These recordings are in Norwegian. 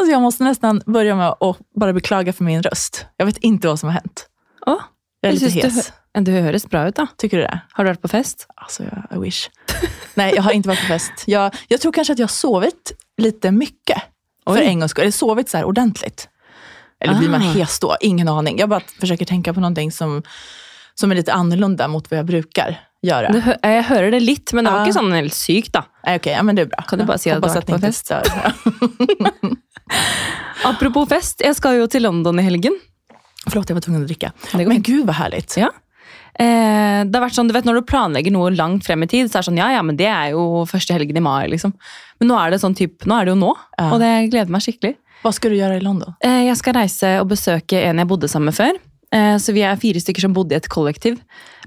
Alltså jag måste nästan börja med att bara beklaga för min röst. Jag vet inte vad som har hänt. Oh, Jag är jeg lite hes. Du, du høres bra ut, da. Tycker du det? Har du vært på fest? Alltså, I wish. Nej, jag har inte varit på fest. Jag, jag tror kanske att jag har sovit lite mycket. För Oj. en gångs skull. Eller sovit så här ordentligt. Eller blir man Ah. hes då? Ingen aning. Jag bara försöker tänka på någonting som, som är lite annorlunda mot vad jag brukar göra. Du, hø- jeg hører det litt, men det var Ja. ikke sånn helt sykt, da. Okay, ja, men det är bra. Kan du bara säga att du har varit det på inte fest? Apropos fest, jeg skal jo til London i helgen. Forlåt, jeg var tvungen å drikke. Men gud hva herlig. Ja. Eh, det har vært sånn, du vet Når du planlegger noe langt frem i tid, så er det sånn ja, ja, men det er jo første helgen i mai. liksom. Men nå er det sånn typ, nå er det jo nå, Ja. og det gleder meg skikkelig. Hva skal du gjøre i London? Eh, jeg skal reise og besøke en jeg bodde sammen med før. Eh, så vi er fire stykker som bodde i et kollektiv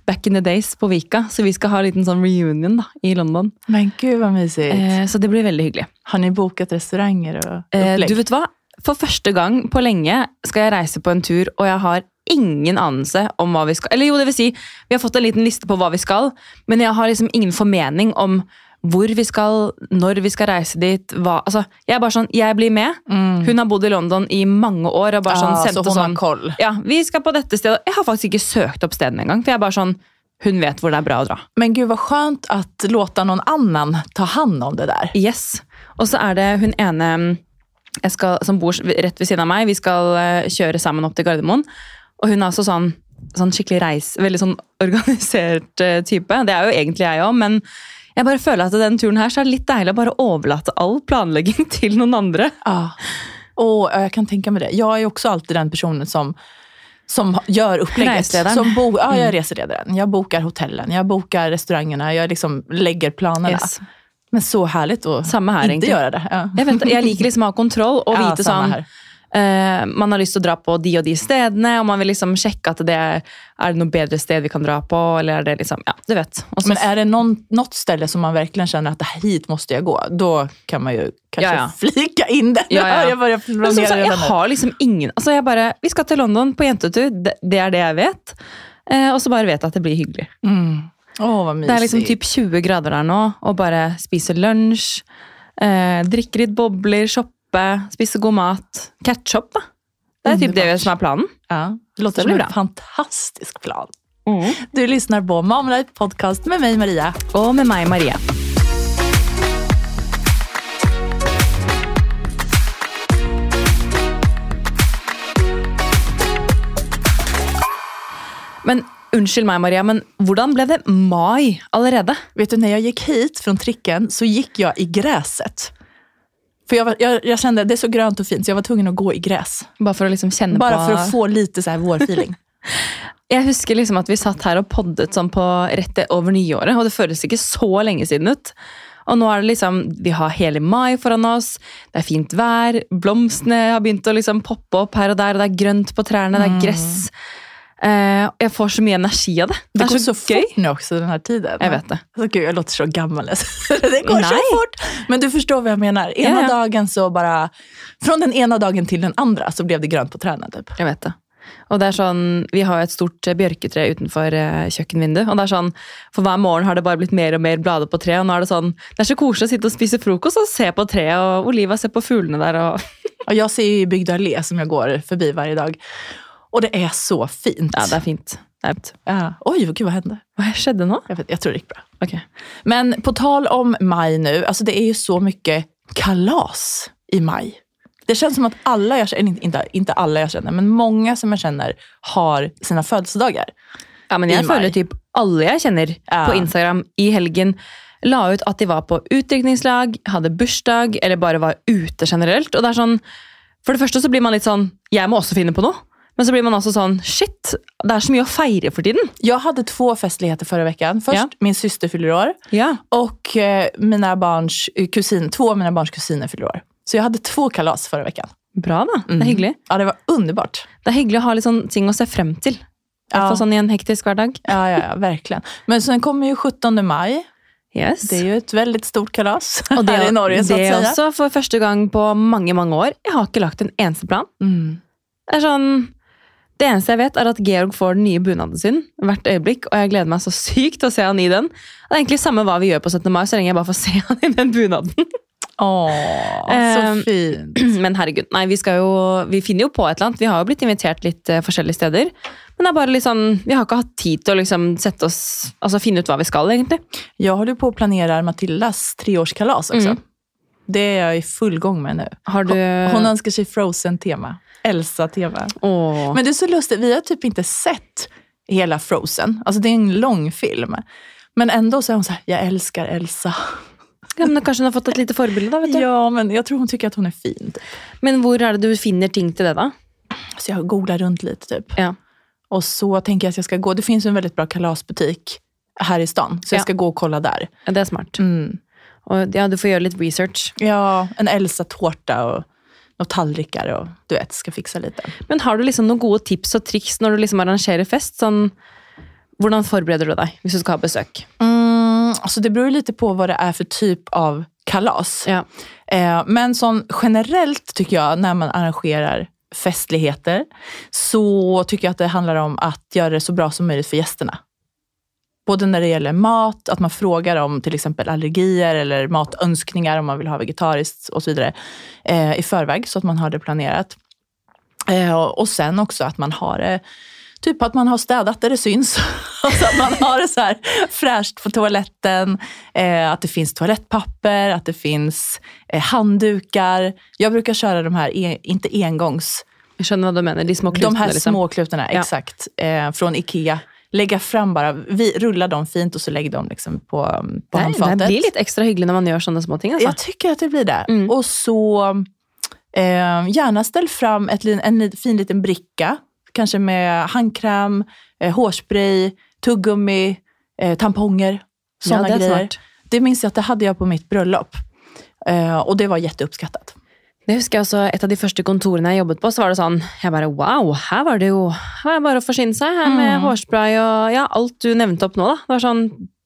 back in the days på Vika. Så vi skal ha en liten sånn reunion da, i London. Men gud hva mysigt. Eh, så det blir veldig hyggelig. Har ni bokat restauranter og Eh, du vet hva? For første gang på lenge skal jeg reise på en tur, og jeg har ingen anelse om hva vi skal Eller jo, det vil si, vi har fått en liten liste på hva vi skal, men jeg har liksom ingen formening om hvor vi skal, når vi skal reise dit. Hva, altså, jeg er bare sånn, jeg blir med. Hun har bodd i London i mange år og bare sånn Ah, sendte så sånn koll. Ja, vi skal på dette stedet. Jeg har faktisk ikke søkt opp stedene engang, for jeg er bare sånn Hun vet hvor det er bra å dra. Men gud så skjønt at låta noen annen ta hand om det der. Yes. Og så er det hun ene mm, skal, som bor rett ved siden av meg. Vi skal eh, kjøre sammen opp til Gardermoen. Og hun er også sånn, sånn skikkelig reis, veldig sånn organisert eh, type. Det er jo egentlig jeg òg, men jeg bare føler at den turen her så er det litt deilig å bare overlate all planlegging til noen andre. Ja. og jeg kan tenke meg det. Jeg er jo også alltid den personen som, som gjør opplegget. Som bo, ja, jeg er reseledaren. Jeg bokar hotellen, jeg bokar restaurantene, jeg liksom legger planene. Yes. Men så herlig å ikke her, inte egentlig. göra det. Ja. Jeg, vet, jeg liker liksom å ha kontroll og vite samme sånn her. Eh, Man har lyst til å dra på de og de stedene, og man vil liksom sjekke at det er, er det noe bedre sted vi kan dra på. eller er det liksom, ja, du vet. Også, Men er det noe något ställe som man virkelig kjenner at det hit måste jeg gå, da kan man jo kanskje Ja, ja. flika inn det. Ja, ja. Jag börjar Men planera sagt, jeg har liksom ingen altså jeg bare, Vi skal til London på jentetur, det, det er det jeg vet. Uh, og så bare vet jeg at det blir hyggelig. Mm. Mysigt. Det er liksom typ 20 grader der nå, og bare spise lunsj, uh, drikke litt bobler, shoppe, spise god mat. Ketchup, da. Det er typ det som er planen. Ja, det låter som en fantastisk plan. Du lyssnar på Mom Life Podcast med meg, Maria. Og med meg, Maria. Men unnskyld meg, Maria, men hvordan ble det mai allerede? Vet du, når jeg gikk hit fra trikken, så gikk jeg i gräset. För jag, var, jag, jag kände det är så grönt och fint så jag var tvungen att gå i gräs. Bare for å liksom känna Bara på för att få lite så här vårfeeling. Jeg husker liksom at vi satt her og poddet sånn på rett over nyåret, og det føles ikke så lenge siden ut. Og nå er det liksom, vi har hele mai foran oss, det er fint vær, blomstene har begynt å liksom poppe opp her og der, og det er grønt på trærne, det er gress. Eh, og jeg får så mye energi av det. Det, Det går så, så gøy. fort nå også, den här tiden. Jeg vet det. Altså, gud, jeg låter så gammel. det går så fort. Men du forstår hva jeg mener. Ena Ja, ja. dagen så bare från den ene dagen til den andre så ble det grønt på trærne. typ. Jeg vet det. Og det er sånn, Vi har et stort eh, bjørketre utenfor eh, kjøkkenvinduet. og det er sånn, For hver morgen har det bare blitt mer og mer blader på treet. og nå er Det sånn, det er så koselig å sitte og spise frokost og se på treet, og Oliva ser på fuglene der. og og jeg ser ju Bygdö allé som jeg går forbi hver dag. Och det er så fint. Ja, det er fint. Det er fint. Ja. Oi, gud hva hände? Hva skjedde nå? Jeg, vet, jag tror det gikk bra. Okay. Men på tal om maj nå, altså det er jo så mye kalas i maj. Det känns som att alla jag känner, inte, inte alla jag känner, men många som jag känner har sina födelsedagar. Ja, men jeg føler typ alle jeg kjenner Ja. på Instagram i helgen, la ut at de var på utdrikningslag, hadde bursdag, eller bare var ute generelt. Og det er sånn, For det første så blir man litt sånn Jeg må også finne på noe. Men så blir man også sånn Shit, det er så mye å feire for tiden. Jeg hadde två festligheter forrige uke. Først Ja. min syster fyller år Ja. og mine barns eh, kusin, to av mine barns kusiner fyller år. Så jeg hadde två kalas forrige uke. Bra, da. Det er hyggelig. Ja, det var underbart. Det er hyggelig å ha litt sånn ting å se frem til. Ja. sånn i en hektisk hverdag. Ja, ja, ja, verkligen. Men så kommer jo 17 mai. Yes. Det er jo et veldig stort kalas Og det, her i Norge, det er også for første gang på mange, mange år. Jeg har ikke lagt en eneste plan. Mm. Det er sånn Det eneste jeg vet, er at Georg får den nye bunaden sin hvert øyeblikk, og jeg gleder meg så sykt til å se han i den. Det er egentlig samme hva vi gjør på 17. mai, så lenge jeg bare får se han i den bunaden. Åh, Ehm, så fint. Men herregud, nei, vi, skal jo, vi finner jo på et eller annet. Vi har jo blitt invitert litt eh, forskjellige steder. Men det er bare litt sånn, vi har ikke hatt tid til å liksom sette oss, altså finne ut hva vi skal, egentlig. Jeg holder på å planere Matildas treårskalas også. Mm. Det är jag i full gång med nu. Har du Hon önskar sig Frozen-tema. Elsa-tema. Men det är så lustigt, vi har typ inte sett hela Frozen. Alltså det är en lång film. Men ändå så är hon så här, jag älskar Elsa. Ja, men Kanskje hun har fått et lite forbilde, da. vet du. Ja, men jeg tror hun syns at hun er fin. Men hvor er det du finner ting til det, da? Så Jeg googler rundt litt, typ. Ja. Og så tenker jeg at jeg skal gå, det fins en veldig bra kalasbutik her i stan. Så jeg Ja. skal gå og kolla der. Ja, Det er smart. Mm. Og ja, Du får gjøre litt research. Ja, en Elsa-tårta og noen tallrikar og du vet, skal fikse litt. Men har du liksom noen gode tips og triks når du liksom arrangerer fest? Sånn, hvordan forbereder du deg hvis du skal ha besøk? Mm, altså det beror litt på hva det er for typ av kalas. Ja. Eh, men sånn generellt tycker jeg, når man arrangerer festligheter så tycker jeg at det handler om å gjøre det så bra som mulig for gästerna. Både när det gäller mat, att man frågar om till exempel allergier eller matönskningar om man vill ha vegetariskt och så vidare eh, i förväg så att man har det planerat. Eh, och sen också att man har det Typ att man har städat där det syns. alltså att man har det så här fräscht på toaletten. Eh, att det finns toalettpapper, att det finns eh, handdukar. Jag brukar köra de här, en, inte engångs, Jeg skjønner hva du mener. De små de klutene, här liksom. små klutarna, Ja. exakt. Eh, från Ikea. Lägga fram bara, vi, rulla dem fint och så lägg dem liksom på, på Det, handfatet. det blir litt ekstra hyggelig når man gjør sånne små ting. Altså. Jag tycker att det blir det. Mm. Och så eh, gärna ställ fram ett, en, en fin liten bricka. Kanske med handkräm, eh, hårspray, tuggummi, eh, tamponger. Sådana ja, er grejer. smart. Det minns jag att det hade jag på mitt bröllop. Eh, och det var jätteuppskattat. Det husker jeg også, Et av de første kontorene jeg jobbet på, så var det sånn Jeg bare wow, her var det jo her var det bare å forsyne seg her med Mm. hårspray og ja, alt du nevnte opp nå. da. Det var sånn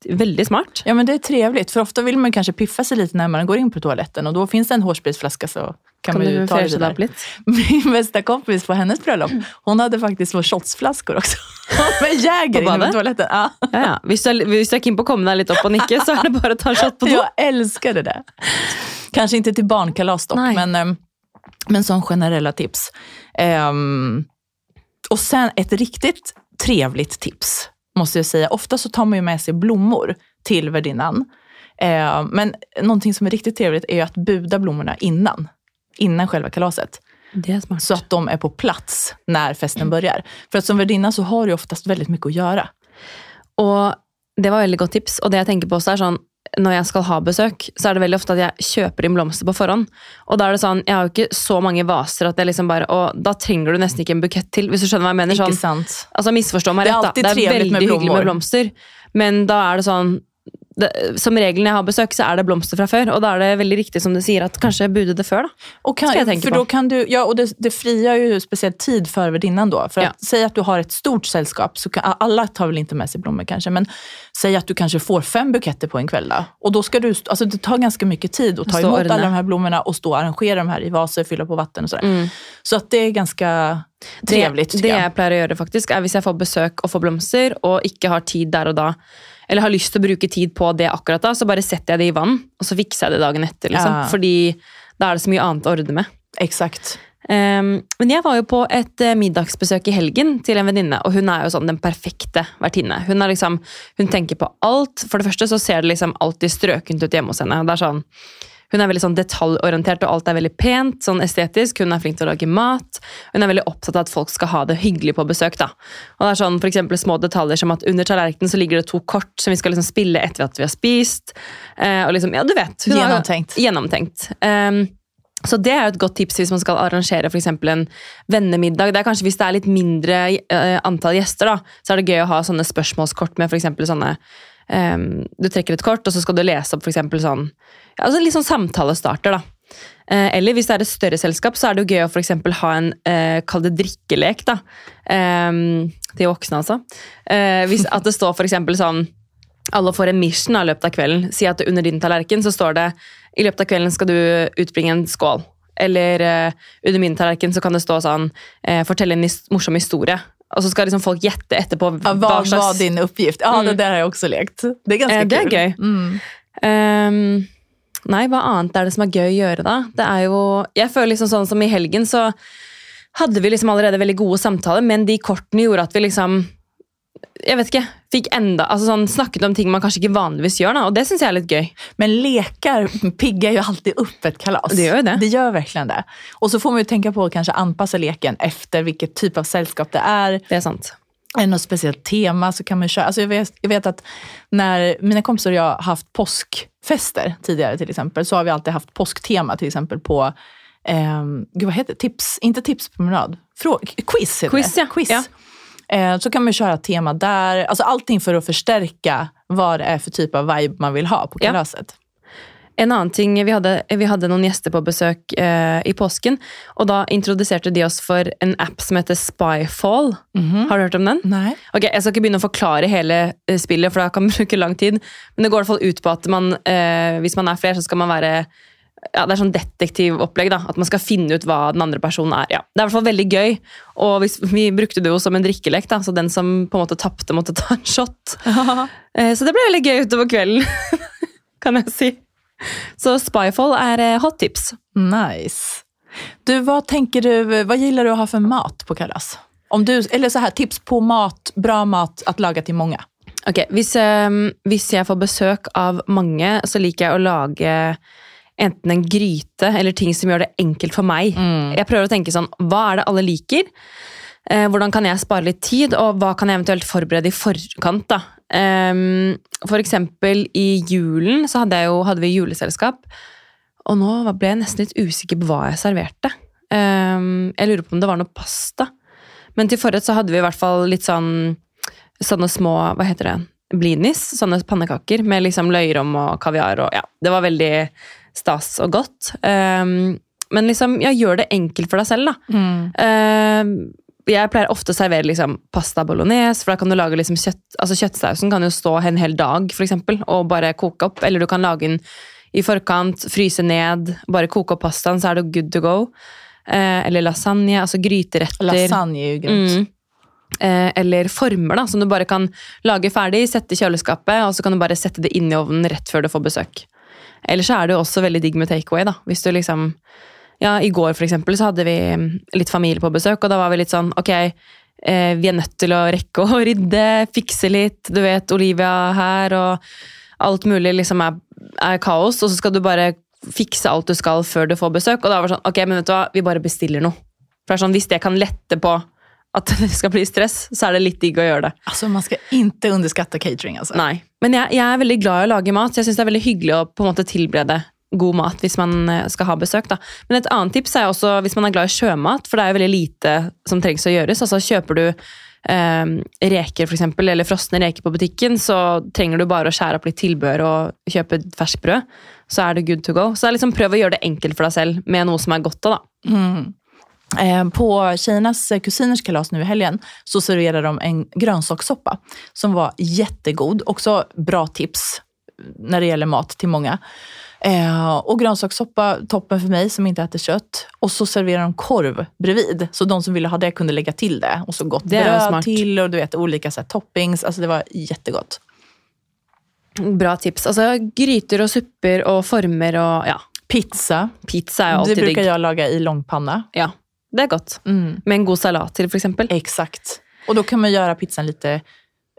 veldig smart. Ja men det är trevligt, för ofta vill man kanske piffa sig lite när man går in på toaletten och då finns det en hårspraysflaska så kan, Kan man ju ta det vidare. litt? Min bästa kompis på hennes bröllop, hon hade faktiskt små shotsflaskor också. Med Jäger inne på toaletten. Ja. Ja, ja. Hvis du er, hvis du er keen på å komme deg litt opp og nikke, så er det bare å ta en shot på do. Jeg elsker det. Kanskje ikke til barnkalas dock, men, men som generella tips. Um, och sen ett riktigt trevligt tips, måste jag säga. Ofta så tar man ju med sig blommor till värdinnan. Eh, men någonting som är riktigt trevligt är att buda blommorna innan. Innan själva kalaset. Så att de är på plats när festen börjar. För att som värdinna så har du oftast väldigt mycket att göra. Og det var veldig godt tips. Og det jeg tenker på også er sånn, når jeg skal ha besøk, så er det veldig ofte at jeg kjøper inn blomster på forhånd. Og da er det sånn, jeg har jo ikke så mange vaser at jeg liksom bare Og da trenger du nesten ikke en bukett til, hvis du skjønner hva jeg mener. Sånn, altså Misforstå meg rett, da. Det er veldig hyggelig med blomster, men da er det sånn det, Som regel når jeg har besøk, så er det blomster fra før, og da er det veldig riktig som du sier, at kanskje jeg bude det før, da. Okay, skal jeg tenke på. kan du, ja, og det, det frigjør jo spesielt tid for verdinnen da. For Ja. at, säga at du har et stort selskap, så kan, alle tar vel ikke med seg blomster, kanskje, men si at du kanskje får fem buketter på en kveld. da. Og da skal du, altså det tar ganske mye tid å ta imot alla de her blomstene og stå og arrangere de her i vaser, fylle på vatten sånn. Mm. Så at det er ganska trevligt Det, det jag. jeg pleier å gjøre, faktisk, er hvis jeg får besøk og får blomster, og ikke har tid der og da, eller har lyst til å bruke tid på det akkurat da, så bare setter jeg det i vann, og så fikser jeg det dagen etter. Liksom. Ja. Fordi da er det så mye annet å ordne med. Exakt. Um, men jeg var jo på et uh, middagsbesøk i helgen til en venninne, og hun er jo sånn den perfekte vertinne. Hun, liksom, hun tenker på alt. For det første så ser det liksom alltid strøkent ut hjemme hos henne. Det er sånn, hun er veldig sånn detaljorientert, og alt er veldig pent, sånn estetisk. Hun er flink til å lage mat. Hun er veldig opptatt av at folk skal ha det hyggelig på besøk. da. Og det er sånn for små detaljer som at under tallerkenen så ligger det to kort som vi skal liksom spille etter at vi har spist. Eh, og liksom, ja, du vet. hun har- Gjennomtenkt. Gjennomtenkt. Ehm, så det er jo et godt tips hvis man skal arrangere for en vennemiddag. Det er kanskje Hvis det er litt mindre uh, antall gjester, da, så er det gøy å ha sånne spørsmålskort med for sånne ehm, Du trekker et kort, og så skal du lese opp for sånn altså Litt sånn samtalestarter, da. Eh, eller hvis det er et større selskap, så er det jo gøy å for ha en eh, kall det drikkelek. da. Ehm, til voksne, altså. Eh, hvis, at det står eksempel sånn alle får en mission i løpet av kvelden. Si at under din tallerken så står det i løpet av kvelden skal du utbringe en skål. Eller eh, under min tallerken så kan det stå sånn eh, fortell en morsom historie. Og så skal liksom folk gjette etterpå Ja, hva slags var din oppgift? Ja, det der har jeg også lekt. Det er ganske Eh, det er gøy. Mm. Um, Nei, hva annet er det som er gøy å gjøre, da? Det er jo Jeg føler liksom sånn som i helgen, så hadde vi liksom allerede veldig gode samtaler, men de kortene gjorde at vi liksom jeg vet ikke, fikk enda, altså sånn, snakket om ting man kanskje ikke vanligvis gjør. Da, og det syns jeg er litt gøy. Men leker pigger jo alltid opp et kalas. Det gjør det. Det gjør virkelig det. Og så får man jo tenke på å kanskje anpassa leken efter hvilken typ av selskap det er. Det er sant. Er det noe speciellt tema så kan man kjøre. Altså, jeg, vet, jeg vet at når mine kompiser og jeg har hatt påskfester tidligere, til eksempel, så har vi alltid hatt påsktema til eksempel, på Eh, gud hva heter det? Tips, Ikke tipspromenad. Quiz heter Quiz, det. ja. Quiz. Ja. Eh, så kan man köra tema där. Alltså allting för att förstärka vad det är för typ av vibe man vill ha på Ja. En annen ting, Vi hadde, vi hadde noen gjester på besøk eh, i påsken, og da introduserte de oss for en app som heter Spyfall. Har du hørt om den? Nej. Ok, Jeg skal ikke begynne å forklare hele eh, spillet, for det kan bruke lang tid. Men det går i hvert fall ut på at man, eh, hvis man er flere, så skal man være ja, Det er sånn detektivopplegg. da, At man skal finne ut hva den andre personen er. ja. Det er i hvert fall veldig gøy. Og hvis, vi brukte det jo som en drikkelek, da, så den som på en måte tapte, måtte ta en shot. Eh, Så det ble veldig gøy utover kvelden, kan jeg si. Så Spyfall er eh, hot tips. Nice. Du, hva tenker du, hva gillar du å ha for mat på kalas? Om du, eller så her, tips på mat, bra mat å lage til mange. Ok, hvis, eh, hvis jeg får besøk av mange, så liker jeg å lage enten en gryte eller ting som gjør det enkelt for meg. Jeg prøver å tenke sånn, hva er det alle liker? Eh, hvordan kan jeg spare litt tid, og hva kan jeg eventuelt forberede i forkant? da? Ehm, for eksempel i julen så hadde, jo, hadde vi juleselskap, og nå ble jeg nesten litt usikker på hva jeg serverte. Ehm, jeg lurer på om det var noe pasta. Men til forrett så hadde vi i hvert fall litt sånn sånne små, hva heter det, blinis, sånne pannekaker med liksom løyrom og kaviar og ja, det var veldig stas og godt. Um, men liksom, ja, gjør det enkelt for deg selv da. Ehm, jeg pleier ofte å servere liksom pasta bolognese, for da kan du lage liksom kjøtt, altså kjøttsausen kan jo stå en hel dag for eksempel, og bare koke opp, eller du kan lage den i forkant, fryse ned, bare koke opp pastaen, så er det good to go. Uh, eller lasagne, altså gryteretter. Lasagne er jo grønt. Mm. Eh, eller former da, som du bare kan lage ferdig, sette i kjøleskapet, og så kan du bare sette det inn i ovnen rett før du får besøk. Eller så er det jo også veldig digg med takeaway. da. Hvis du liksom, ja, I går for eksempel, så hadde vi mm, litt familie på besøk, og da var vi litt sånn Ok, eh, vi er nødt til å rekke å rydde, fikse litt. Du vet, Olivia her, og alt mulig liksom er, er kaos. Og så skal du bare fikse alt du skal før du får besøk. Og da var det sånn Ok, men vet du hva, vi bare bestiller noe. For det er sånn, Hvis det kan lette på at det skal bli stress, så er det litt digg å gjøre det. Altså, man skal ikke underskatte catering. altså. Nei. Men jeg, jeg er veldig glad i å lage mat, så jeg syns det er veldig hyggelig å på en måte tilberede god mat hvis man eh, skal ha besøk. da. Men et annet tips er også hvis man er glad i sjømat, for det er jo veldig lite som trengs å gjøres. Altså Kjøper du eh, reker for eksempel, eller frosne reker på butikken, så trenger du bare å skjære opp litt tilbehør og kjøpe ferskbrød. Så er det good to go. Så liksom prøv å gjøre det enkelt for deg selv med noe som er godt. da. Eh, på tjejernas eh, kusiners kalas nu i helgen så serverade de en grönsakssoppa som var jättegod. Också bra tips när det gäller mat till många. og och grönsakssoppa, toppen för mig som inte äter kött. Och så serverar de korv bredvid. Så de som ville ha det kunde lägga till det. Och så gott Det är bröd till och du vet olika så här, toppings. Alltså det var jättegott. Bra tips. Altså Gryter og supper og former og ja, Pizza, pizza er jo det brukar jag laga i långpanna. Ja, det er godt. Mm. Med en god salat til, for eksempel. Exakt. Och då kan man göra pizzan lite,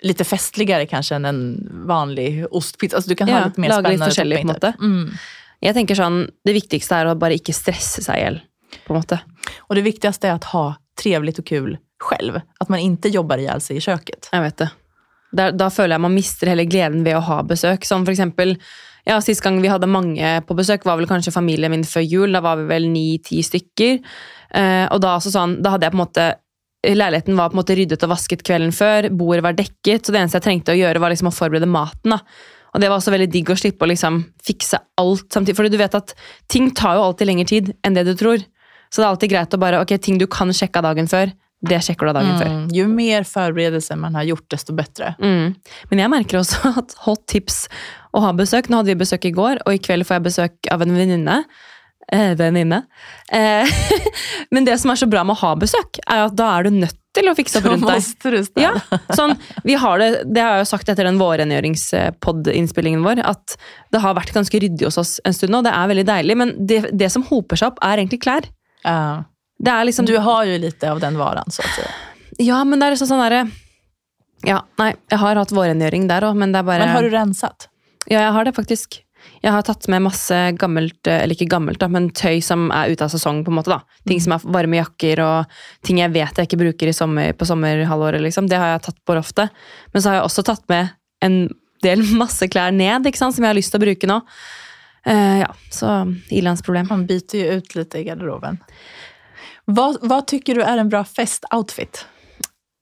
lite festligare kanske än en vanlig ostpizza. Alltså du kan ha litt lite mer lage litt forskjellig, på en måte. Mm. Jeg tenker sånn, Det viktigste er å bare ikke stresse seg i hjel. Och det viktigaste är att ha trevligt och kul själv. Att man inte jobbar ihjäl sig i köket. Jeg vet det. Da, da føler jeg man mister hele gleden ved å ha besøk. Som for eksempel, ja, Sist gang vi hadde mange på besøk, var vel kanskje familien min før jul. Da var vi vel ni-ti stykker. Eh, og da, sånn, da hadde jeg på en måte Leiligheten var på en måte ryddet og vasket kvelden før. Bordet var dekket. Så det eneste jeg trengte å gjøre, var liksom å forberede maten. da. Og det var også veldig digg å slippe å liksom fikse alt samtidig. Fordi du vet at ting tar jo alltid lengre tid enn det du tror. Så det er alltid greit å bare Ok, ting du kan sjekke av dagen før, det sjekker du av dagen før. Jo mer forberedelse man har gjort, desto bedre. Mm. Men jeg merker også at hot tips å ha besøk Nå hadde vi besøk i går, og i kveld får jeg besøk av en venninne. Eh, venninne. Eh, men det som er så bra med å ha besøk, er at da er du nødt til å fikse opp rundt deg. Ja, sånn, vi har det, det har jeg jo sagt etter den vårrengjøringspod-innspillingen vår, at det har vært ganske ryddig hos oss en stund nå. Det er veldig deilig, men det, det som hoper seg opp, er egentlig klær. Uh, Det er liksom, Du har jo litt av den varen, så. Ja, men det er liksom sånn derre Ja, nei, jeg har hatt vårrengjøring der òg, men det er bare Men har du renset? Ja, jeg har det faktisk. Jeg har tatt med masse gammelt, eh, eller ikke gammelt, da, men tøy som er ute av sesong. på en måte da. Ting som er varme jakker og ting jeg vet jeg ikke bruker i sommer, på sommerhalvåret. liksom. Det har jeg tatt på loftet. Men så har jeg også tatt med en del masse klær ned ikke sant, som jeg har lyst til å bruke nå. Uh, ja, så ilandsproblem. Man byter jo ut litt i garderoben. Hva, hva tykker du er en bra festoutfit?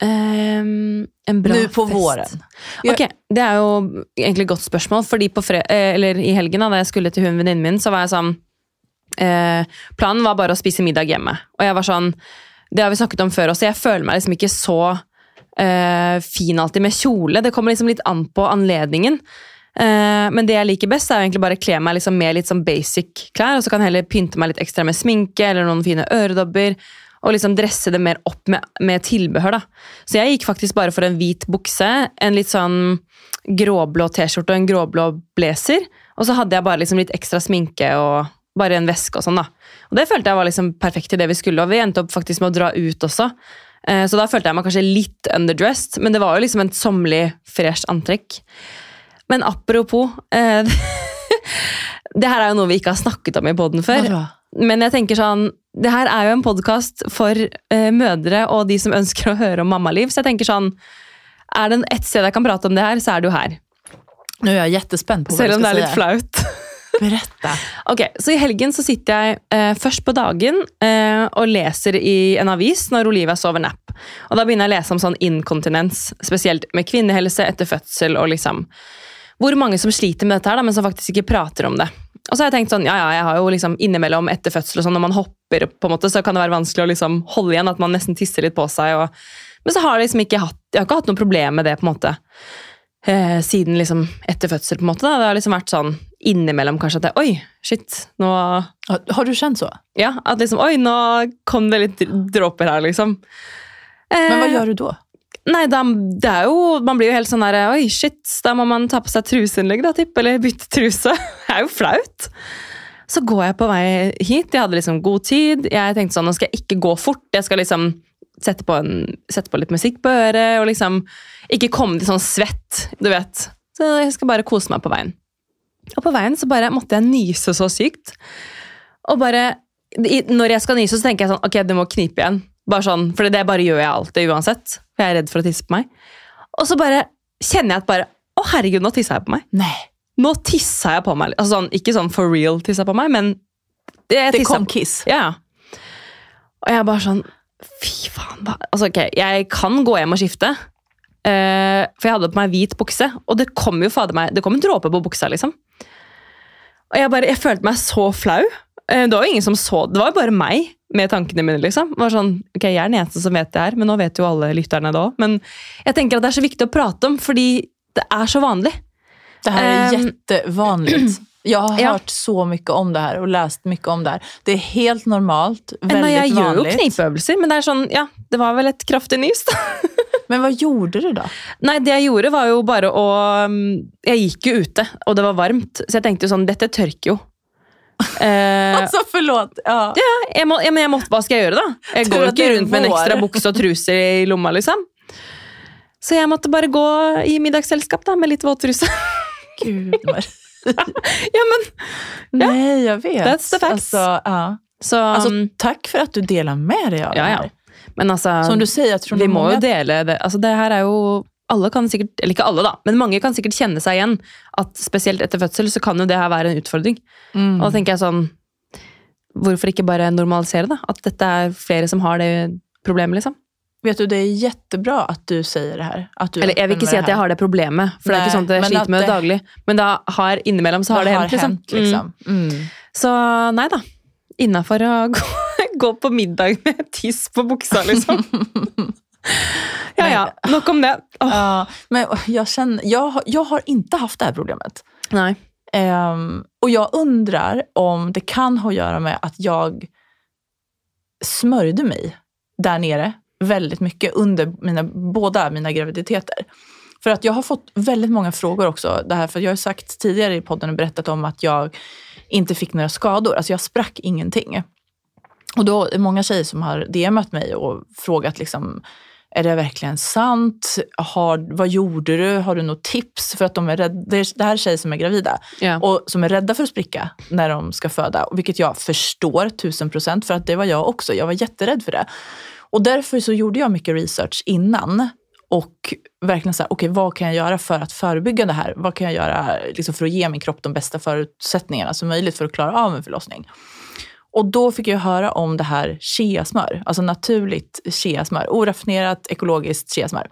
Ehm, en bra nu på fest. våren. Ok, Det er jo egentlig et godt spørsmål, fordi eh, i helgen da jeg skulle til hun venninnen min, så var jeg sånn eh, Planen var bare å spise middag hjemme. Og jeg var sånn Det har vi snakket om før også, jeg føler meg liksom ikke så eh, fin alltid med kjole. Det kommer liksom litt an på anledningen. Eh, men det jeg liker best, er jo egentlig bare å kle meg liksom med litt sånn basic klær, og så kan jeg heller pynte meg litt ekstra med sminke eller noen fine øredobber. Og liksom dresse det mer opp med, med tilbehør. da. Så jeg gikk faktisk bare for en hvit bukse, en litt sånn gråblå T-skjorte og en gråblå blazer. Og så hadde jeg bare liksom litt ekstra sminke og bare en veske og sånn. da. Og det følte jeg var liksom perfekt til det vi skulle, og vi endte opp faktisk med å dra ut også. Eh, Så da følte jeg meg kanskje litt underdressed, men det var jo liksom en sommerlig, fresh antrekk. Men apropos eh, Det her er jo noe vi ikke har snakket om i poden før. Men jeg tenker sånn, det her er jo en podkast for uh, mødre og de som ønsker å høre om mammaliv. Så jeg tenker sånn, er det ett sted jeg kan prate om det her, så er det jo her. Nå er jeg jättespänd på hva Selv om det er litt flaut. deg. Ok, Så i helgen så sitter jeg uh, først på dagen uh, og leser i en avis når Olivia sover napp. Og da begynner jeg å lese om sånn inkontinens, spesielt med kvinnehelse etter fødsel. og liksom Hvor mange som sliter med dette her, da, men som faktisk ikke prater om det. Og så har jeg tenkt sånn, ja, ja, jeg har jo liksom innimellom etter fødsel og sånn, når man hopper, på en måte, så kan det være vanskelig å liksom holde igjen, at man nesten tisser litt på seg. Og, men så har jeg liksom ikke hatt, jeg har ikke hatt noe problem med det på en måte. Eh, siden liksom etter fødsel, på en måte. Da. Det har liksom vært sånn innimellom kanskje at det, oi, shit, nå har du kjent så? Ja, at liksom, oi, nå kom det litt dråper her, liksom. Eh, Men hva gjør du da? Nei, da, det er jo, man blir jo helt sånn der, oi, shit, da må man ta på seg truseinnlegg, da, tipp, eller bytte truse. Det er jo flaut. Så går jeg på vei hit, jeg hadde liksom god tid, jeg tenkte sånn, nå skal jeg ikke gå fort, jeg skal liksom sette på, en, sette på litt musikk på øret, og liksom ikke komme til sånn svett, du vet. Så jeg skal bare kose meg på veien. Og på veien så bare måtte jeg nyse så sykt. Og bare, når jeg skal nyse, så tenker jeg sånn, ok, du må knipe igjen. Bare sånn, for det bare gjør jeg alltid uansett. For jeg er redd for å tisse på meg. Og så bare kjenner jeg at bare, å herregud, nå tissa jeg på meg. Nej, Nå tissa jeg på meg. Altså sånn, ikke sånn for real tissa på meg, men det, jeg det kom på- kiss. Ja. Og jeg bare sånn, fy faen. hva- Altså, ok, jeg kan gå hjem og skifte. Uh, for jeg hadde på meg hvit bukse, og det kom jo fader meg, det kom en dråpe på buksa, liksom. Og jeg bare, jeg følte meg så flau. Uh, Det var jo ingen som så, det var jo bare meg med tankene mine, liksom. Det var sånn, ok, Jeg er den eneste som vet det her, men nå vet jo alle lytterne det òg. Men jeg tenker at det er så viktig å prate om, fordi det er så vanlig. Det här är um, jättevanligt. Jag har Ja. hørt så mye om det her og lest mye om det her. Det er helt normalt, veldig vanlig. jeg gjør jo knipeøvelser, men det er sånn, ja, det var vel et kraftig nys, da. Men hva gjorde du da? Nei, det jeg gjorde var jo bare å mm, Jeg gikk jo ute, og det var varmt, så jeg tenkte jo sånn Dette tørker jo. Eh, altså, forlåt! Ja. jeg må, jeg, men jeg måtte, hva skal jeg gjøre, da? Jeg går jo ikke er rundt med en ekstra bukse og truser i lomma, liksom. Så jeg måtte bare gå i middagsselskap da, med litt våttruse. Gud, ja, men, Nej, jag vet. That's the facts. Alltså, ja. så, altså, takk for at du deler med deg av det Ja, ja. men altså Som du sier, Vi må jo dele det. Altså, det her er jo alle kan sikkert, eller ikke alle da, men mange kan sikkert kjenne seg igjen at spesielt etter fødsel så kan jo det her være en utfordring. Mm. Og da tenker jeg sånn, hvorfor ikke bare normalisere det? At dette er flere som har det problemet, liksom. Vet du, det er jättebra at du sier det her. Du Eller jeg vil ikke si at jeg har det problemet, for det er ikke sånn at jeg sliter med det det- daglig. Men da har innimellom så har det, hendt, liksom. liksom. Mm. Mm. Så nei da. Innafor å gå, gå på middag med tiss på buksa, liksom. Ja ja, nok om det. Oh. Uh, men jeg, kjenner, jeg, jag har ikke hatt det her problemet. nei. Um, og jeg undrer om det kan ha å gjøre med at jeg smørde meg der nere väldigt mycket under mina, båda mina graviditeter. För att jag har fått väldigt många frågor också. Det här, för jag har sagt tidigare i podden och berättat om att jag inte fick några skador. Alltså jag sprack ingenting. Och då är det många tjejer som har DMat mig och frågat liksom, är det verkligen sant? Har, vad gjorde du? Har du något tips? För att de är rädda, det, er här är tjejer som är gravida Ja. och som är rädda för att spricka när de ska föda. Vilket jag förstår tusen procent, för att det var jag också. Jag var jätterädd för det. Och därför så gjorde jag mycket research innan. Och verkligen så här, okej vad kan jag göra för att förebygga det här? Vad kan jag göra liksom, för att ge min kropp de bästa förutsättningarna som möjligt för att klara av en förlossning? Och då fick jag höra om det här cheasmör, alltså naturligt cheasmör, oraffinerat ekologiskt cheasmör.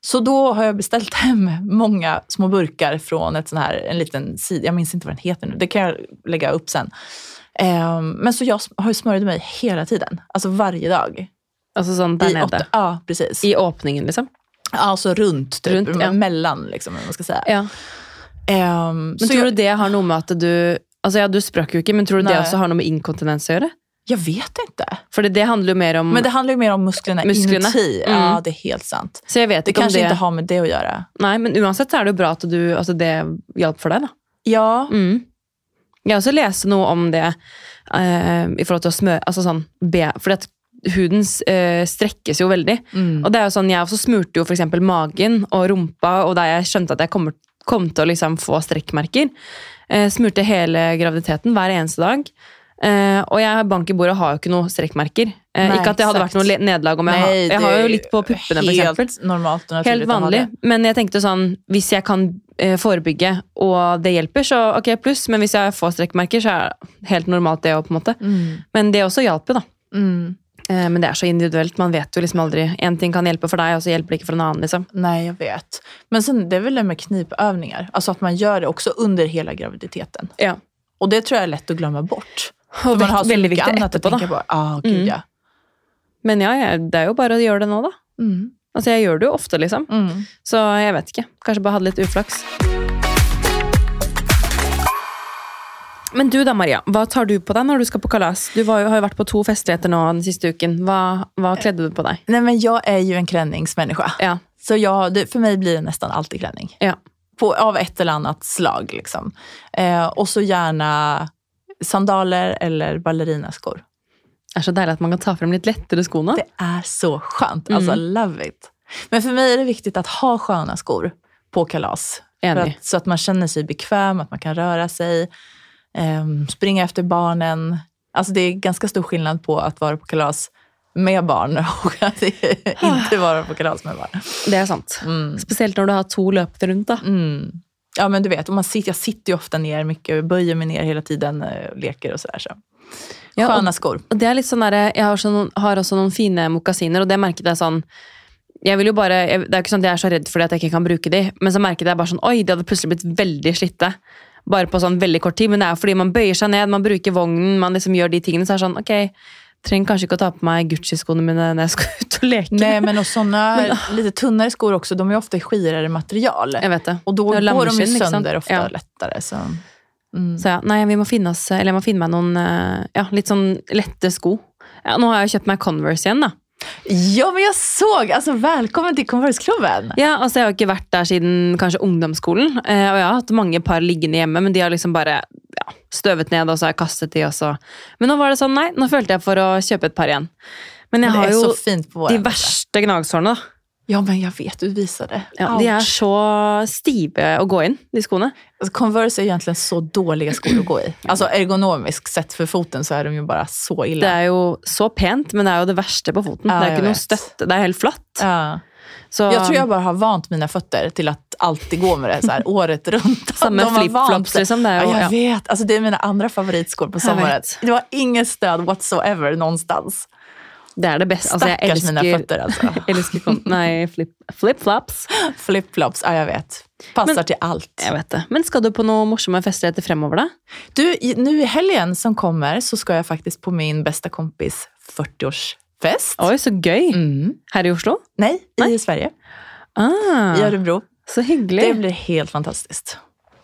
Så då har jag beställt hem många små burkar från ett sån här, en liten sida, jag minns inte vad den heter nu, det kan jag lägga upp sen. Ehm, men så jag har smörjt mig hela tiden, alltså varje dag. Altså sånn der I åtta, ja, precis. I åpningen, liksom. Alltså runt, typ, Runt, ja. mellan liksom, vad man ska säga. Ja. Um, Men tror jag, du det har noe med at du Altså ja, Du sprakk jo ikke, men tror du det Nei. også har noe med inkontinens å gjøre? jag vet inte. For det handler jo mer om Men det handlar ju mer om musklerna, Musklerna. inuti. Mm. Ja, det är helt sant. Så jeg vet Det ikke om kanske det inte har med det att göra. Nei, men uansett så er det jo bra at du, altså det hjalp for deg, da. Ja, Mm. Jeg har også leste noe om det eh, i forhold til å smøre altså sånn, be, huden eh, strekkes jo veldig. mm. Og det er jo sånn, Jeg også smurte jo f.eks. magen og rumpa, og da jeg skjønte at jeg kommer, kom til å liksom få strekkmerker, eh, smurte hele graviditeten hver eneste dag. Eh, og jeg bank i bordet og har jo ikke noe strekkmerker. Eh, Nei, ikke at det hadde vært noe nederlag om jeg, har, jeg har jo litt på puppene, eksempel. Helt Helt vanlig. Men jeg tenkte sånn, hvis jeg kan eh, forebygge, og det hjelper, så ok, pluss. Men hvis jeg får strekkmerker, så er det helt normalt det òg, på en måte. Mm. Men det også hjalp jo, da. Mm. Eh, men det er så individuelt. Man vet jo liksom aldri. Én ting kan hjelpe for deg, og så hjelper det ikke for en annen. liksom. Nei, jeg vet. Men sen, det er vel det med knipøvninger, altså at man gjør det også under hele graviditeten. Ja. Og det tror jeg er lett å glemme bort. Og man har så veldig viktig annat etterpå, å tenke på. Ah, gud Mm. ja. Men ja, det er jo bare å gjøre det nå, da. Mm. Altså, Jeg gjør det jo ofte, liksom. Mm. Så jeg vet ikke. Kanskje bare hadde litt uflaks. Men du da, Maria. Hva tar du på deg når du skal på kalas? Du var jo, har jo vært på to festligheter nå den siste uken. Hva, hva kledde du på deg? Nej, men jag är ju en klänningsmänniska. Ja. Så jag, det, för mig blir det nästan alltid klänning. Ja. På, av ett eller annat slag. Liksom. Eh, och så gärna sandaler eller ballerinaskor. Det er så deilig at man kan ta frem litt lettere sko nå. Det er så skönt. Alltså, love it. Men for meg er det viktig å ha skjønne skor på kalas. Att, så at man kjenner seg bekvem, at man kan røre ehm, springa efter barnen. Alltså det är ganska stor skillnad på att vara på kalas med barn och att inte vara på kalas med barn. Det er sant. Spesielt når du har to løpere rundt. da. Mm. Ja men du vet, man sitter, jag sitter ju ofta ner mycket, böjer mig ner hela tiden, og leker och sådär. Så. Ja, og- Sköna skor. Og det er litt sånn der, Jeg har, også noen, har også noen fine mokasiner, og det merket jeg sånn jeg vil jo bare, jeg, Det er jo ikke sånn at jeg er så redd for at jeg ikke kan bruke de, men så merket jeg bare sånn Oi, de hadde plutselig blitt veldig slitte. Bare på sånn veldig kort tid. Men det er fordi man bøyer seg ned, man bruker vognen, man liksom gjør de tingene. Så er det sånn, ok, trenger kanskje ikke å ta på meg Gucci-skoene mine når jeg skal ut og leke. Nej men och sånne lite tunnare skor också, de är ofta i skirare material. Jeg vet det. Och då Det er går de ju sønder ofte sönder ofta Ja. lättare. Så. Mm. Så ja, nei, vi må finne oss, eller jeg må finne meg noen eh, ja, litt sånn lette sko. Ja, nå har jeg jo kjøpt meg Converse igjen, da. Ja men jeg så! Altså, Velkommen til Converse-klubben. Ja, altså Jeg har ikke vært der siden kanskje ungdomsskolen. Eh, og jeg har hatt mange par liggende hjemme, men de har liksom bare ja, støvet ned, og så har jeg kastet de også. Men nå var det sånn, nei, nå følte jeg for å kjøpe et par igjen. Men jeg Men har jo de verste gnagsårene. da. Ja men jag vet, du visade. Ja, de er så stive å gå inn, de skoene. Alltså, Converse är egentligen så dåliga skor att gå i. Alltså ergonomiskt sett för foten så är de ju bara så Det illa. er jo så pent, men det er jo det verste på foten. Ja, det er jeg ikke noe vet. støtte, det er helt flatt. Ja. Så, Jag tror jag bare har vant mine føtter til at alltid gå med det så her, året rundt. Samme sig. liksom, det er jo- ja, jeg vet. Altså, det er mine andre favorittsko på sommeren. Det var ingen stöd whatsoever någonstans. Det er det beste. Altså, jeg elsker, mine føtter, altså. elsker nei, flip, flip-flops. Flipflops, ja jeg vet. Passer Men- til alt. Jeg vet det. Men skal du på noen morsomme festligheter fremover, da? Du, nå i helgen som kommer så skal jeg faktisk på min beste kompis 40-årsfest. Oi, så gøy! Mm. Her i Oslo? Nei, i Sverige. Ah, I Örebro. så hyggelig. Det blir helt fantastiskt.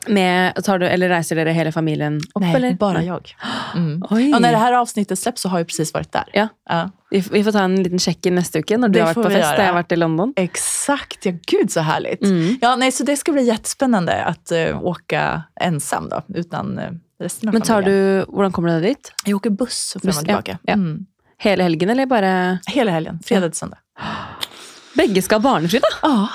Med, tar du, eller reiser dere hele familien opp? Nej, eller? bara Nei. jag. Mm. Och när det här avsnittet släpps så har jag precis varit där. Ja. Ja. Vi, vi får ta en liten sjekk-in neste uke når du Det har vært på fest jeg gjøre. har vært i London. Exakt, ja gud så härligt. Mm. Ja, nej, så det ska bli jättespännande att uh, åka ensam då, utan uh, resten av Men tar familjen. du, hvordan kommer du dit? Jag åker buss fram och ja, tillbaka. ja. Mm. Hele helgen, eller bare Hele helgen, fredag till söndag. Begge skal ha barnefri, da. Ja.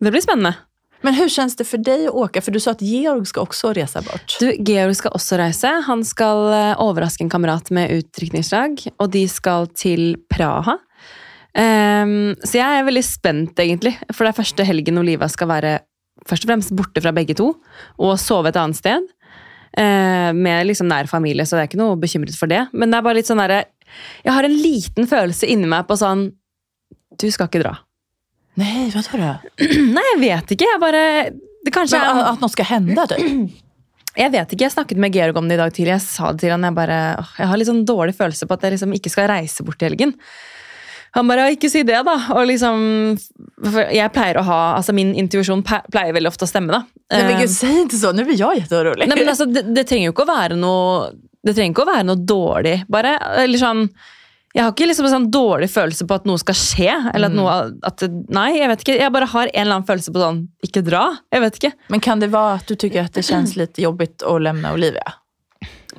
Det blir spennende. Men hvordan kjennes det for deg å åke? For du sa at Georg skal også reise bort. Du, Georg skal også reise. Han skal eh, overraske en kamerat med utdrikningslag, og de skal til Praha. Um, så jeg er veldig spent, egentlig. For det er første helgen Oliva skal være først og fremst borte fra begge to og sove et annet sted. Uh, med liksom nær familie, så jeg er ikke noe bekymret for det. Men det er bare litt sånn derre Jeg har en liten følelse inni meg på sånn Du skal ikke dra. Nej, hva tror du? Nei, jeg vet ikke. Jeg bare det kanskje Men, At att, att något ska hända typ? Jeg vet ikke, jeg snakket med Georg om det i dag tidlig. Jeg sa det til han, jeg bare, åh, jeg har litt sånn dårlig følelse på at jeg liksom ikke skal reise bort i helgen. Han bare, ikke si det da. Og liksom, jeg pleier å ha, altså min intuisjon pleier veldig ofte å stemme da. Nej men Eh, gud, si ikke sånn! Nå blir jeg jätteorolig. Nei, men altså, det, det trenger jo ikke å være noe, det trenger ikke å være noe dårlig, bare. Eller sånn, jeg har ikke liksom en sånn dårlig følelse på at noe skal skje, eller at noe, at, nei, jeg vet ikke, jeg bare har en eller annen følelse på sånn, ikke dra, jeg vet ikke. Men kan det være at du syns det kjennes litt jobbigt å levne Olivia?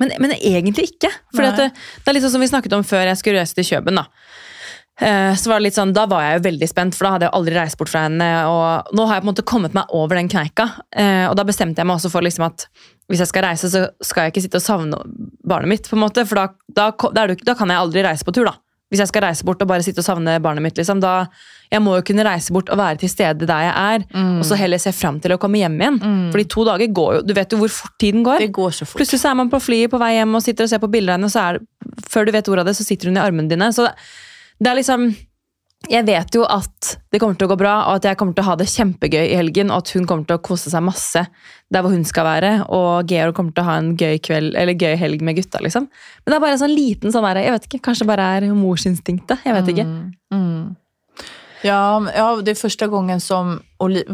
Men, men egentlig ikke. For det, det er litt sånn som vi snakket om før jeg skulle reise til Kjøben. Da så var det litt sånn, da var jeg jo veldig spent, for da hadde jeg aldri reist bort fra henne. Og nå har jeg på en måte kommet meg over den kneika. Eh, og da bestemte jeg meg også for liksom at hvis jeg skal reise, så skal jeg ikke sitte og savne barnet mitt. på en måte, For da, da, da, kan jeg aldri reise på tur. da. Hvis jeg skal reise bort og bare sitte og savne barnet mitt, liksom, da jeg må jo kunne reise bort og være til stede der jeg er, og så heller se fram til å komme hjem igjen. Fordi to dager går jo, du vet jo hvor fort tiden går. Det går så fort. Plutselig så er man på flyet på vei hjem og sitter og ser på bilder av henne, og så er før du vet ordet av det, så sitter hun i armene dine. Så det, det er liksom Jeg vet jo at det kommer til å gå bra, og at jeg kommer til å ha det kjempegøy i helgen, og at hun kommer til å kose seg masse der hvor hun skal være, og Georg kommer til å ha en gøy kveld, eller gøy helg med gutta, liksom. Men det er bare en sånn liten sånn der, jeg vet ikke, kanskje bare er morsinstinktet. Jeg vet ikke. Mm. Ja, ja, det er første gangen som,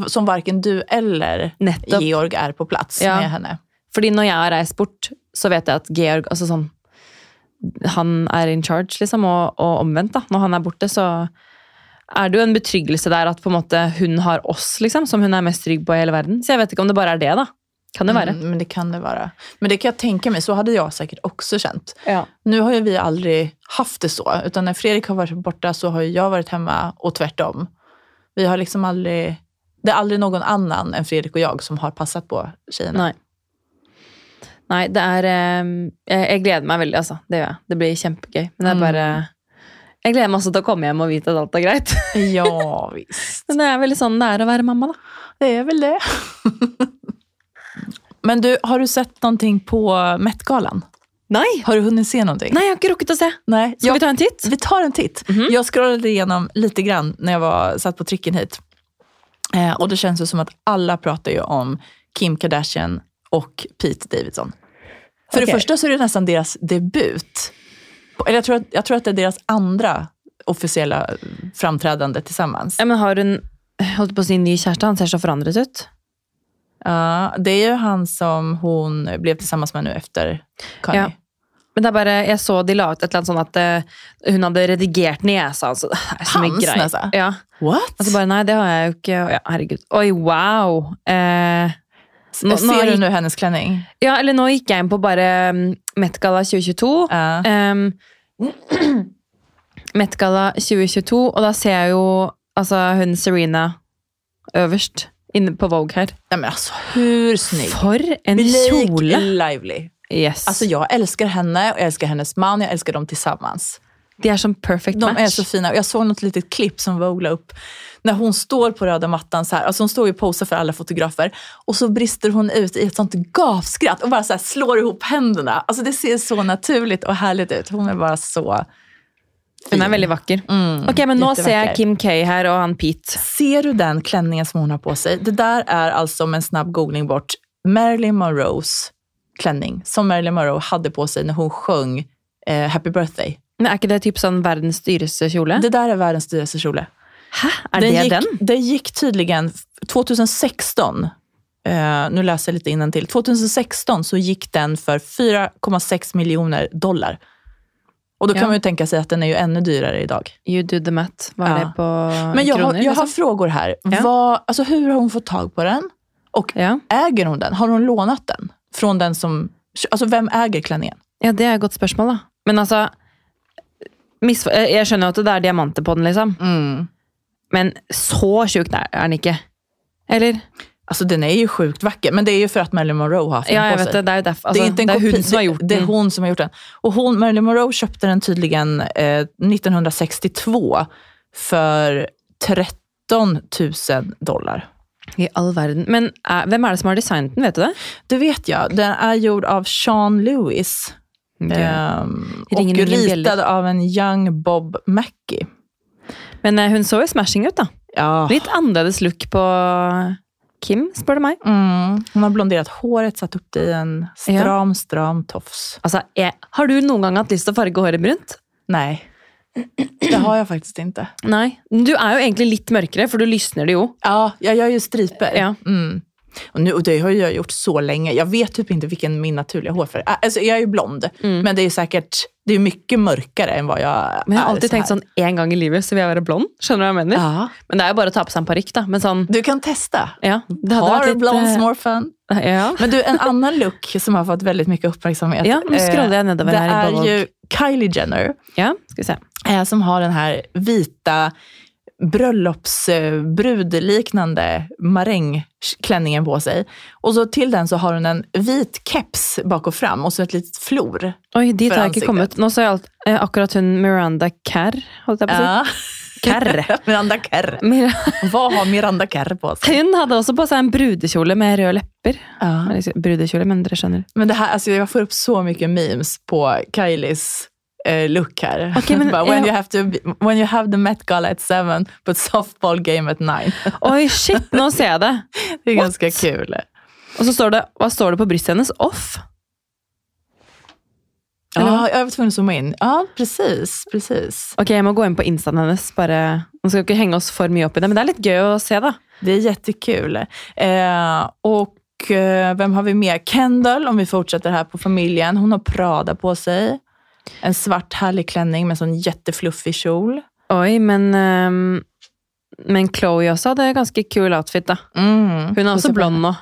som verken du eller Nettopp. Georg er på plass Ja. med henne. Fordi når jeg har reist bort, så vet jeg at Georg altså sånn, Han er in charge, liksom, og, og omvendt. da. Når han er borte, så er det jo en betryggelse der at på en måte hun har oss, liksom, som hun er mest trygg på i hele verden. Så jeg vet ikke om det bare er det, da. Kan det være. Mm, men det kan det være. Men det kan jeg tenke meg, så hadde jeg sikkert også kjent. Ja. Nå har jo vi aldri haft det så, utan når Fredrik har vært borte, så har jeg vært hjemme, og tvert om. Vi har liksom aldri det er aldri noen annen enn Fredrik og jeg som har passat på tjejerna. Nei. Nei, det er eh, jeg, jeg gleder meg veldig, altså. Det gjør jeg. Det blir kjempegøy. Men det er bare Jeg gleder meg også til å komme hjem og vite at alt er greit. Ja, visst. Men det er veldig sånn det er å være mamma, da. Det er vel det. Men du, har du sett någonting på Met-galan? Nei! Har du hunnit se någonting? Nei, jeg har ikke rukket å se. Nej. Skal jag- vi ta en titt? Vi tar en titt. Jag scrollade igenom lite grann när jag var, satt på tricken hit. Eh, och det känns ju som att alla pratar ju om Kim Kardashian och Pete Davidson. För det Okej. första så är det nästan deras debut. Eller jag tror, att, jag tror att det är deras andra officiella framträdande tillsammans. Ja, men har hun holdt på å si ny kjæreste? Han ser så forandret ut. Ja, det är ju han som hon blev tillsammans med nu efter Kanye. Ja. Men det er bare, jeg så de la ut et eller annet sånn at eh, hun hadde redigert nesa. Altså, er så Hans nesa? Ja. What? Altså bare, nei, det har jeg jo ikke. Ja, herregud. Oi, wow. Eh, nå- nå sier hun jo hennes klenning. ja, eller nå gikk jeg inn på bare um, Met-galla 2022. Ja. Um, Met-galla 2022, og da ser jeg jo altså, hun Serena øverst inne på Vogue her. Ja, men altså, hur snygg? For en kjole! Lively. Yes. Altså, jeg elsker henne og jeg elsker hennes mann, jeg elsker dem tillsammans. De er som perfect match. De er är så fina. Jag såg något litet klipp som Vogue opp, upp. När hon står på röda mattan så här. Alltså hon står ju och posar för alla fotografer. Och så brister hon ut i ett sånt gapskratt och bara så slår ihop händerna. Alltså det ser så naturligt och härligt ut. Hon är bara så Fin. Hun er veldig vakker. Mm, ok, men nå ser jeg. Kim K her og han Pete. Ser du den klänningen som hun har på seg? Det der er altså, med en snabb googling bort Marilyn Monroes klänning som Marilyn Monroe hadde på seg når hun sjöng eh, Happy birthday. Men Er ikke det typ sånn verdens dyreste kjole? Det där är världens dyraste kjole. Hæ? Er det gick, den? Det gick tydligen 2016 Eh, nu läser jag lite innantill. 2016 så gick den för 4,6 miljoner dollar. Och då kan Ja. man ju tänka sig att den är ju ännu dyrare idag. You do the math. Er Ja. det på Men jag, har, kroner? jag har liksom? frågor här. Ja. Vad, alltså hur har hon fått tag på den? Och äger hon den? Har hon lånat den? Från den som... Alltså vem äger klänningen? ja, det er et godt spørsmål, da. Men altså Jeg skjønner jo at det er diamanter på den, liksom. Men så tjukk er er den ikke. Eller? Alltså den är ju sjukt vacker, men det är ju för att Marilyn Monroe har haft den Ja, på jeg sig. vet det. Det er jo derfor. Altså, det är inte en det er kopi- hun som har gjort den. det är den. hon som har gjort den. Och hon, Marilyn Monroe köpte den tydligen eh, 1962 för 13 000 dollar. I all verden. Men eh, hvem er det som har designet den, vet du det? Det vet jag. Den är gjord av Sean Lewis. Ehm, och Ringer ingen ritad av en young Bob Mackie. Men eh, hun så jo smashing ut, da. Ja. Litt annerledes look på Kim, spør du meg. Mm. Hun har blondert håret, satt opp det i en stram, stram tofs. Altså, jeg, Har du noen gang hatt lyst til å farge håret brunt? Nei. det har jeg faktisk ikke. Nei. Du er jo egentlig litt mørkere, for du lysner det jo. Ja, jeg gjør jo striper. Ja. Mm. Och, nu, och det har jag gjort så länge. Jag vet typ inte vilken min naturliga hårfärg är. Alltså, jag är ju blond, men det är jo säkert det är mycket mörkare än vad jag Men jeg har alltid så tenkt sånn en gang i livet så vil jeg være blond. Skjønner du hva jeg mener? Ja, Men det er jo bare å ta på seg en parykk, da. Men sånn, du kan testa. ja. Det hadde Har litt blondes eh, more fun. Ja. Men du, en annen look som har fått veldig mye oppmerksomhet Ja, nå scroller jeg nedover det her i Bollog. ju Kylie Jenner ja, skal vi se. eh, som har den her vita bröllopsbrudliknande marängklänningen på sig. Och så till den så har hon en vit keps bak och fram och så ett litet flor. Oi, dit har jeg ikke kommet. Nå sa jeg alt, eh, akkurat hun Miranda Kerr, holdt jeg på å si. Ja. Kerr. Miranda Kerr. Mir Vad har Miranda Kerr på sig? hun hadde også på seg en brudekjole med røde lepper. Ja. Brudekjole, men dere skjønner. Men det här, alltså jag får upp så mycket memes på Kylies eh, look her. Okay, men, when, eh, you have to be, when you have the Met Gala at seven, but softball game at nine. Oi, shit, nå ser jeg det! Det er What? ganska kul. Og så står det, hva står det på brystet hennes? Off. Ja, Ja, jeg var tvungen å zoome inn. Ja, precis. Ok, jeg må gå inn på instaen hennes. Bare, nå skal ikke henge oss for mye opp i det, men det er litt gøy å se, da. Det er jättekul. Eh, og hvem har vi mer? Kendall, om vi fortsetter her på familjen. Hun har Prada på sig. En svart herlig klänning med sånn jettefluffy kjol. Oi, men um, Men Chloe også hadde ganske kul outfit, da. Mm. Hun er også blond nå.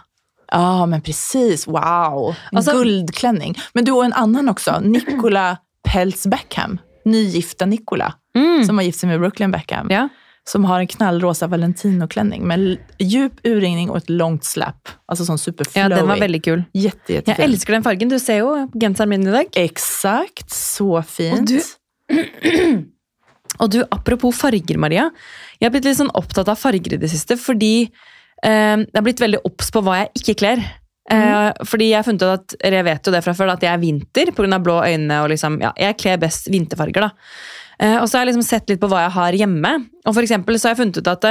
Ja, men precis. Wow. En Alltså- guldklänning. Men du og en annen også. Nicola Peltz Beckham. Nygifta Nicola. Som har gift seg med Brooklyn Beckham. Mm. Ja. Som har en knallrosa Valentino-klänning med djup urringning og et långt släp. Altså sånn superflowy. ja, den var veldig kul. Jätte, Jeg elsker den fargen. Du ser jo genseren min i dag. Exakt, så fint. Og du- Og du, apropos farger, Maria. Jeg har blitt litt sånn opptatt av farger i det siste, fordi eh, jeg har blitt veldig obs på hva jeg ikke kler. Mm. fordi jeg har funnet ut at, eller jeg vet jo det fra før, at jeg er vinter pga. blå øyne. og liksom, ja, Jeg kler best vinterfarger. da. Eh, og så har jeg liksom sett litt på hva jeg har hjemme. Og for eksempel så har jeg funnet ut at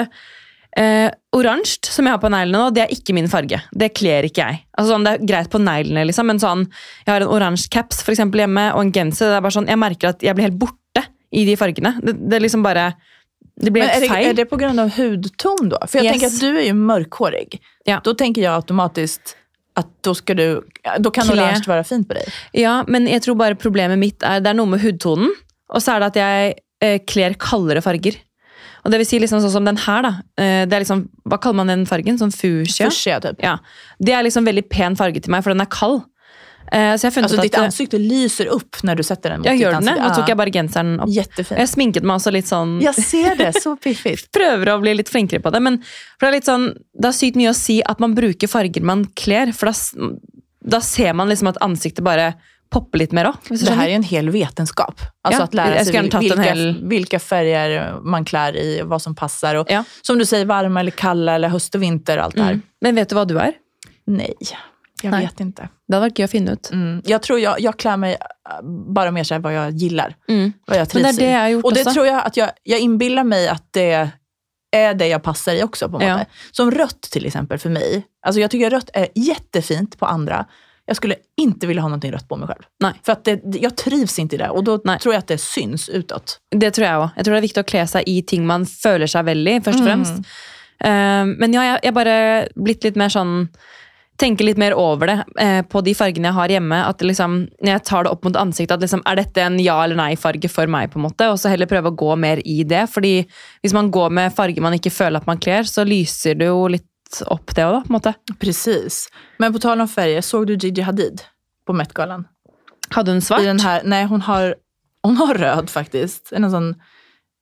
eh, oransje, som jeg har på neglene nå, det er ikke min farge. Det kler ikke jeg. Altså sånn, Det er greit på neglene, liksom, men sånn, jeg har en oransje caps for eksempel, hjemme, og en genser. det er bare sånn, Jeg merker at jeg blir helt borte i de fargene. Det, det er liksom bare Det blir är helt det, er det på grunn av hudton da? For jeg Yes. tenker at du er jo mørkhårig. Ja. Da tenker jeg automatisk at da skal du, Da kan oransje være fint på deg. Ja, men jeg tror bare problemet mitt er det er noe med hudtonen, og så er det at jeg eh, kler kaldere farger. Og det vil si liksom sånn som den her, da. Eh, det er liksom, Hva kaller man den fargen? Sånn fuchsia? Fuchsia typ. Ja. Det er liksom veldig pen farge til meg, for den er kald. Eh, så jeg ut ditt ansikt ansikte lyser opp når du setter den mot jeg ditt gjør den det? ansikte. Nå tok jeg bare genseren opp. Jettefint. Jeg sminket meg også litt sånn Jeg ser det, så piffigt. Prøver å bli litt flinkere på det. Men for det er litt sånn, det er sykt mye å si at man bruker farger man kler, for da, da ser man liksom at ansiktet bare popper litt mer òg. Det her er en hel vetenskap. Altså Ja, at lære seg vilka, hel- hvilke farger man klær i, hva som passer. Og, Ja. Som du sier, varme eller kalde eller høst og vinter og alt det her. Mm. Men vet du hva du er? Nei. Jeg Nei. vet ikke. Det hadde vært gøy å finne ut. Mm. Jeg tror jeg, jeg kler meg bare bara mer sånn hva jeg liker. Mm. Hva jeg trives i. och det også. tror jeg at jeg, jeg innbiller meg at det er det jeg passer i også. på en Ja. måte. Som rødt, til eksempel, for meg. Alltså jeg syns rødt er kjempefint på andra. Jag skulle inte vilja ha någonting rött på mig själv. Nej. För att det, jag trivs inte i det och då Nej. tror jag att det syns utåt. Det tror jeg òg. Jeg tror det er viktig å kle seg i ting man føler seg veldig, först først og fremst. Uh, men ja, jeg jeg bare blivit lite mer sånn Tenker litt mer over det eh, på de fargene jeg har hjemme. At liksom, Når jeg tar det opp mot ansiktet, at liksom, er dette en ja- eller nei-farge for meg? på en måte, Og så heller prøve å gå mer i det. fordi hvis man går med farger man ikke føler at man kler, så lyser det jo litt opp det òg, på en måte. Precis. Men på tal om farger, såg du Gigi Hadid på Met-galan? Hadde hun svart? I den här, nej, hon har, hun har rød, faktisk. En sånn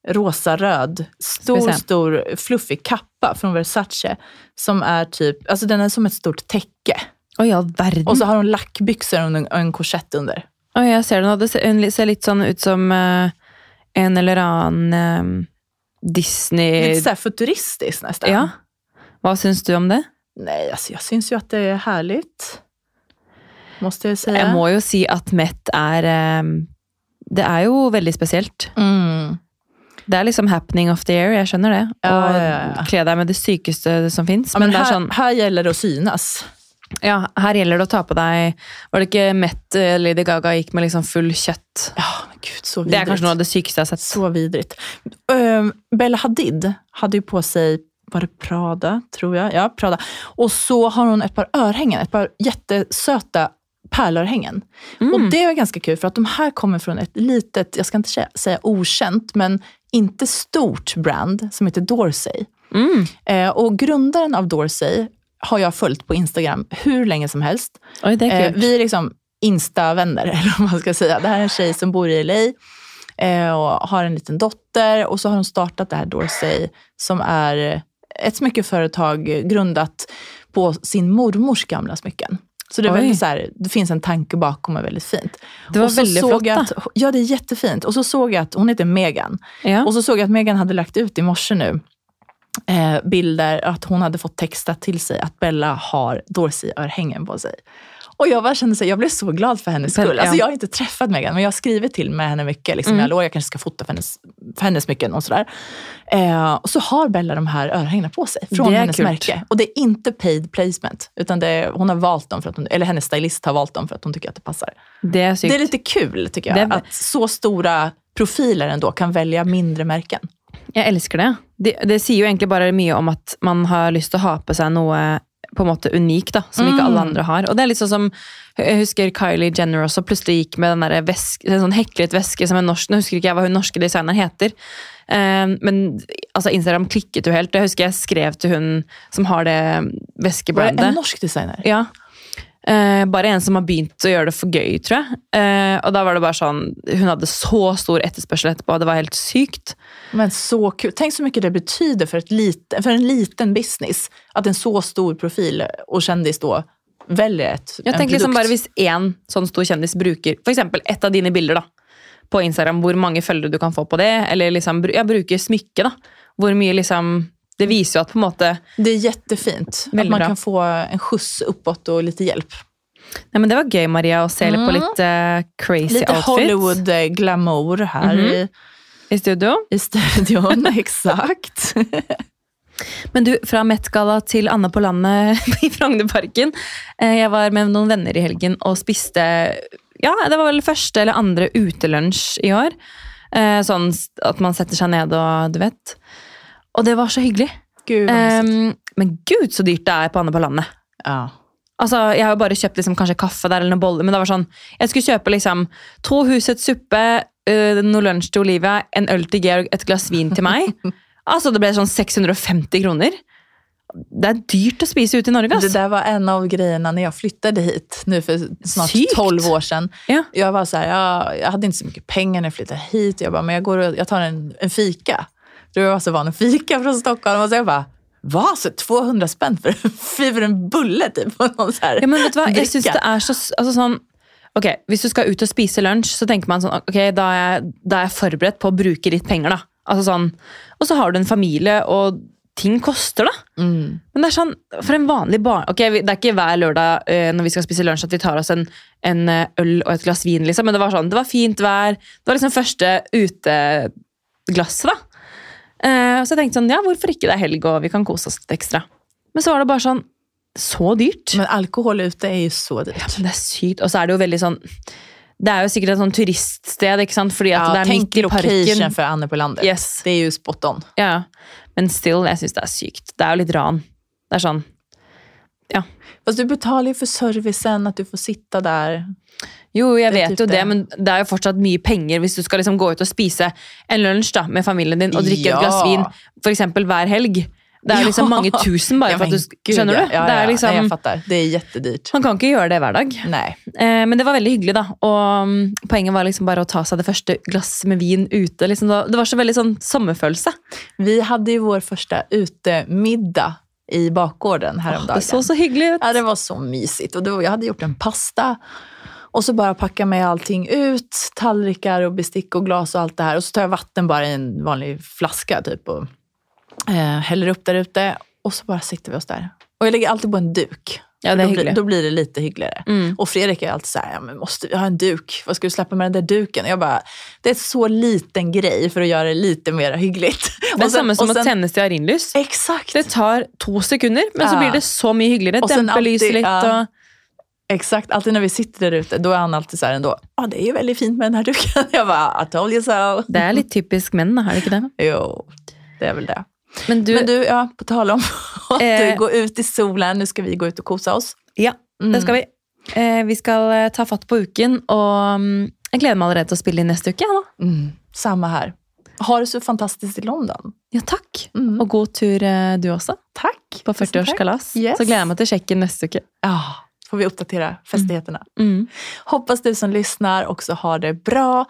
rosa-röd, stor, stor fluffig kappa från Versace. Som är typ, alltså den är som ett stort täcke. Oi, ja, verden. Och så har hon lackbyxor och en korsett under. Oi, jeg ser den, og det ser, hun ser litt sånn ut som uh, en eller annen eh, Disney Lite sånn futuristisk, futuristiskt nästan. Ja. Hva syns du om det? Nei, altså, jeg syns jo at det er herlig. Måste jeg si. Jeg må jo si at Met er eh, Det er jo veldig spesielt. Mm. Det er liksom happening of the year, jeg skjønner det. Og ja, ja, ja. kle deg med det sykeste som fins. Men, men det er sånn, her, gjelder det å synes. ja, her gjelder det å ta på deg Var det ikke Met eh, Lady Gaga gikk med liksom full kjøtt? Ja, men gud så Det er kanskje noe av det sykeste jeg har sett. Så vidrigt. Ehm, Bella Hadid hadde jo på sig, var det Prada, tror jag? Ja, Prada. Och så har hon ett par örhängen, ett par jättesöta pärlörhängen. Mm. Och det är ganska kul för att de här kommer från ett litet, jag ska inte si säga okänt, men inte stort brand som heter Dorsey. Mm. Eh, och grundaren av Dorsey har jag följt på Instagram hur länge som helst. Oi, det er Eh, kult. vi är liksom Insta-vänner, eller vad man ska säga. Det här är en tjej som bor i LA og och har en liten dotter. Och så har hon startat det här Dorsey som är ett smyckeföretag grundat på sin mormors gamla smycken. Så det, är väldigt så här, det finns en tanke bakom och väldigt fint. Det var och så veldig såg flott, att, Ja, det är jättefint. Och så såg jag att hon heter Megan. Ja. Och så såg jag att Megan hade lagt ut i morse nu eh, bilder att hon hade fått textat till sig att Bella har Dorsey-örhängen på sig. Och jag bara kände så här, jag blev så glad för hennes skull. Alltså, jag har inte träffat Megan, men jag har skrivit till med henne mycket. Liksom, Mm. Jag lovar, jag kanske ska fota för hennes, för hennes smycken och sådär. Eh, och så har Bella de här örhängena på sig från hennes kult. märke. Och det är inte paid placement, utan det är, hon har valt dem, för att hon, eller hennes stylist har valt dem för att hon tycker att det passar. Det er sykt. Det är lite kul tycker jag, Det att så stora profiler ändå kan välja mindre märken. Jeg elsker det. det. Det sier jo egentlig bare mye om at man har lyst til å ha på seg noe på en måte unik, da, som ikke alle Mm. andre har. Og det er litt sånn som Jeg husker Kylie Jenner også plutselig gikk med den der veske, en sånn heklet veske som en norsk Nå husker ikke jeg hva hun norske designeren heter. Eh, men altså, Instagram klikket jo helt. Det husker jeg skrev til hun som har det veskebrandet. en norsk designer? Ja. Eh, bare en som har begynt å gjøre det for gøy, tror jeg. Eh, og da var det bare sånn Hun hadde så stor etterspørsel etterpå, det var helt sykt. Men så kult. Tenk så mye det betyder for, lite, en liten business. at en så stor profil og kjendis da velger et Jeg en tenker liksom bare Hvis én sånn stor kjendis bruker for eksempel ett av dine bilder da, på Instagram, hvor mange følgere du kan få på det, eller liksom, jeg bruker smykke, da, hvor mye liksom Det viser jo at på en måte Det er kjempefint. At man bra. kan få en skjuts oppåt og litt hjelp. Nei, men Det var gøy, Maria, å se litt på litt uh, crazy outfit. outfits Hollywood-glamour glamour mm -hmm. i, i studio. i studioen, Exakt. Men du, fra Met-galla til Anne på landet i Frognerparken. Eh, Jeg var med noen venner i helgen og spiste Ja, det var vel første eller andre utelunsj i år. Eh, Sånn at man setter seg ned og du vet. Og det var så hyggelig. Gud. Um, men gud, så dyrt det er på Anne på landet. ja. Altså, Jeg har jo bare kjøpt liksom, kanskje kaffe der eller noen boller, men det var sånn, jeg skulle kjøpe liksom, to husets suppe, uh, noe lunsj til Olivia, en øl til Georg, et glass vin til meg. altså, Det ble sånn 650 kroner. Det er dyrt å spise ute i Norge. Det ass. där var en av greiene når jeg flyttet hit nu for snart tolv år siden. Ja. Jeg, var så här, jeg, jag hade inte så mye penger når jeg flyttet hit. Jeg bare, men jeg, går og, jeg tar en, en fika. Jag var så van att fika från Stockholm. Och så jag bara, hva? Så 200 spenn for, for en bulle typ? noen så Ja, men vet du hva? Jeg synes det er så altså sånn, ok, Hvis du skal ut og spise lunsj, så tenker man sånn ok, da er, jeg, da er jeg forberedt på å bruke litt penger. da. Altså sånn, Og så har du en familie, og ting koster, da. Mm. Men det er sånn, for en vanlig barn... Ok, Det er ikke hver lørdag eh, når vi skal spise lunsj at vi tar oss en, en eh, øl og et glass vin, liksom. Men det var sånn, det var fint vær. Det var liksom første uteglasset, da. Eh, så jeg tenkte sånn, ja, hvorfor ikke det er helg og vi kan kose oss litt ekstra. Men så var det bare sånn, så dyrt. Men alkohol ute er jo så dyrt. Ja, men det er sykt. Og så er det jo veldig sånn Det er jo sikkert et sånn turiststed, ikke sant? Fordi Ja, det er midt i parken. för Anne på landet. Yes. Det er jo spot on. Ja, men still, jeg syns det er sykt. Det er jo litt ran. Det er sånn Ja. Fast du betaler jo for servicen, at du får sitte där. Jo, jeg vet jo det, men det er jo fortsatt mye penger hvis du skal liksom gå ut og spise en lunsj da, med familien din og drikke Ja. et glass vin for eksempel hver helg. Det er liksom mange tusen bare Ja, for at du gud, Skjønner ja. du? Ja, det er liksom, jag. Det er jettedyrt. man kan ikke gjøre det hver dag. Nei. Eh, men det var veldig hyggelig, da. Og um, poenget var liksom bare å ta seg det første glasset med vin ute. Liksom. Det var så veldig sånn sommerfølelse. Vi hadde jo vår første utemiddag i bakgården her om dagen. Oh, Det så så hyggelig ut. Ja, det var så mysigt. Og då, jeg hadde gjort en pasta. Och så bara pakker med allting ut. Tallrikar och bestick och glas och allt det här. Och så tar jag vatten bara i en vanlig flaska typ. Och eh, häller upp där ute. Och så bara sitter vi oss där. Och jag lägger alltid på en duk. Ja, det är då, blir, da då blir det lite hyggligare. Mm. Och Fredrik är alltid så här, ja, men måste vi ha en duk? Vad ska du släppa med den där duken? Jag bara, det är så liten grej för att göra det lite mer hyggligt. Det er sen- samme som sen, å sen- tenne stearinlys. Exakt. Det tar to sekunder, men så blir det så mye hyggeligere. Og Dempe lyset litt ja. og Exakt, alltid när vi sitter där ute, då är han alltid så här ändå, ja det är ju väldigt fint med den här duken. Jag bara, I told you so. Det er litt typisk menn, da, er det ikke det? Jo, det är väl det. Men du, Men du, ja, på tal om att Eh. gå ut i solen, nu ska vi gå ut och kosa oss. ja, Mm. det skal vi. Eh, vi skal eh, ta fatt på uken, og mm, jeg gleder meg allerede til å spille inn neste uke. Ja, da. Mm, samme her. Ha det så fantastisk i London. ja takk. Mm. Og god tur eh, du også, Takk. på 40-årskalas. Yes. Så gleder jeg meg til sjekken neste uke. Ja, får vi uppdatera festligheterna. Mm. Hoppas du som lyssnar också har det bra.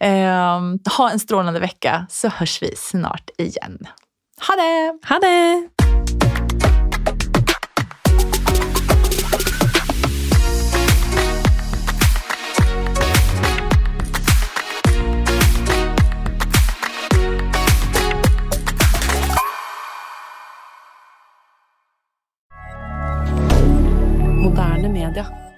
Eh, ha en strålande vecka så hörs vi snart igen. Ha det! Ha det! Canada.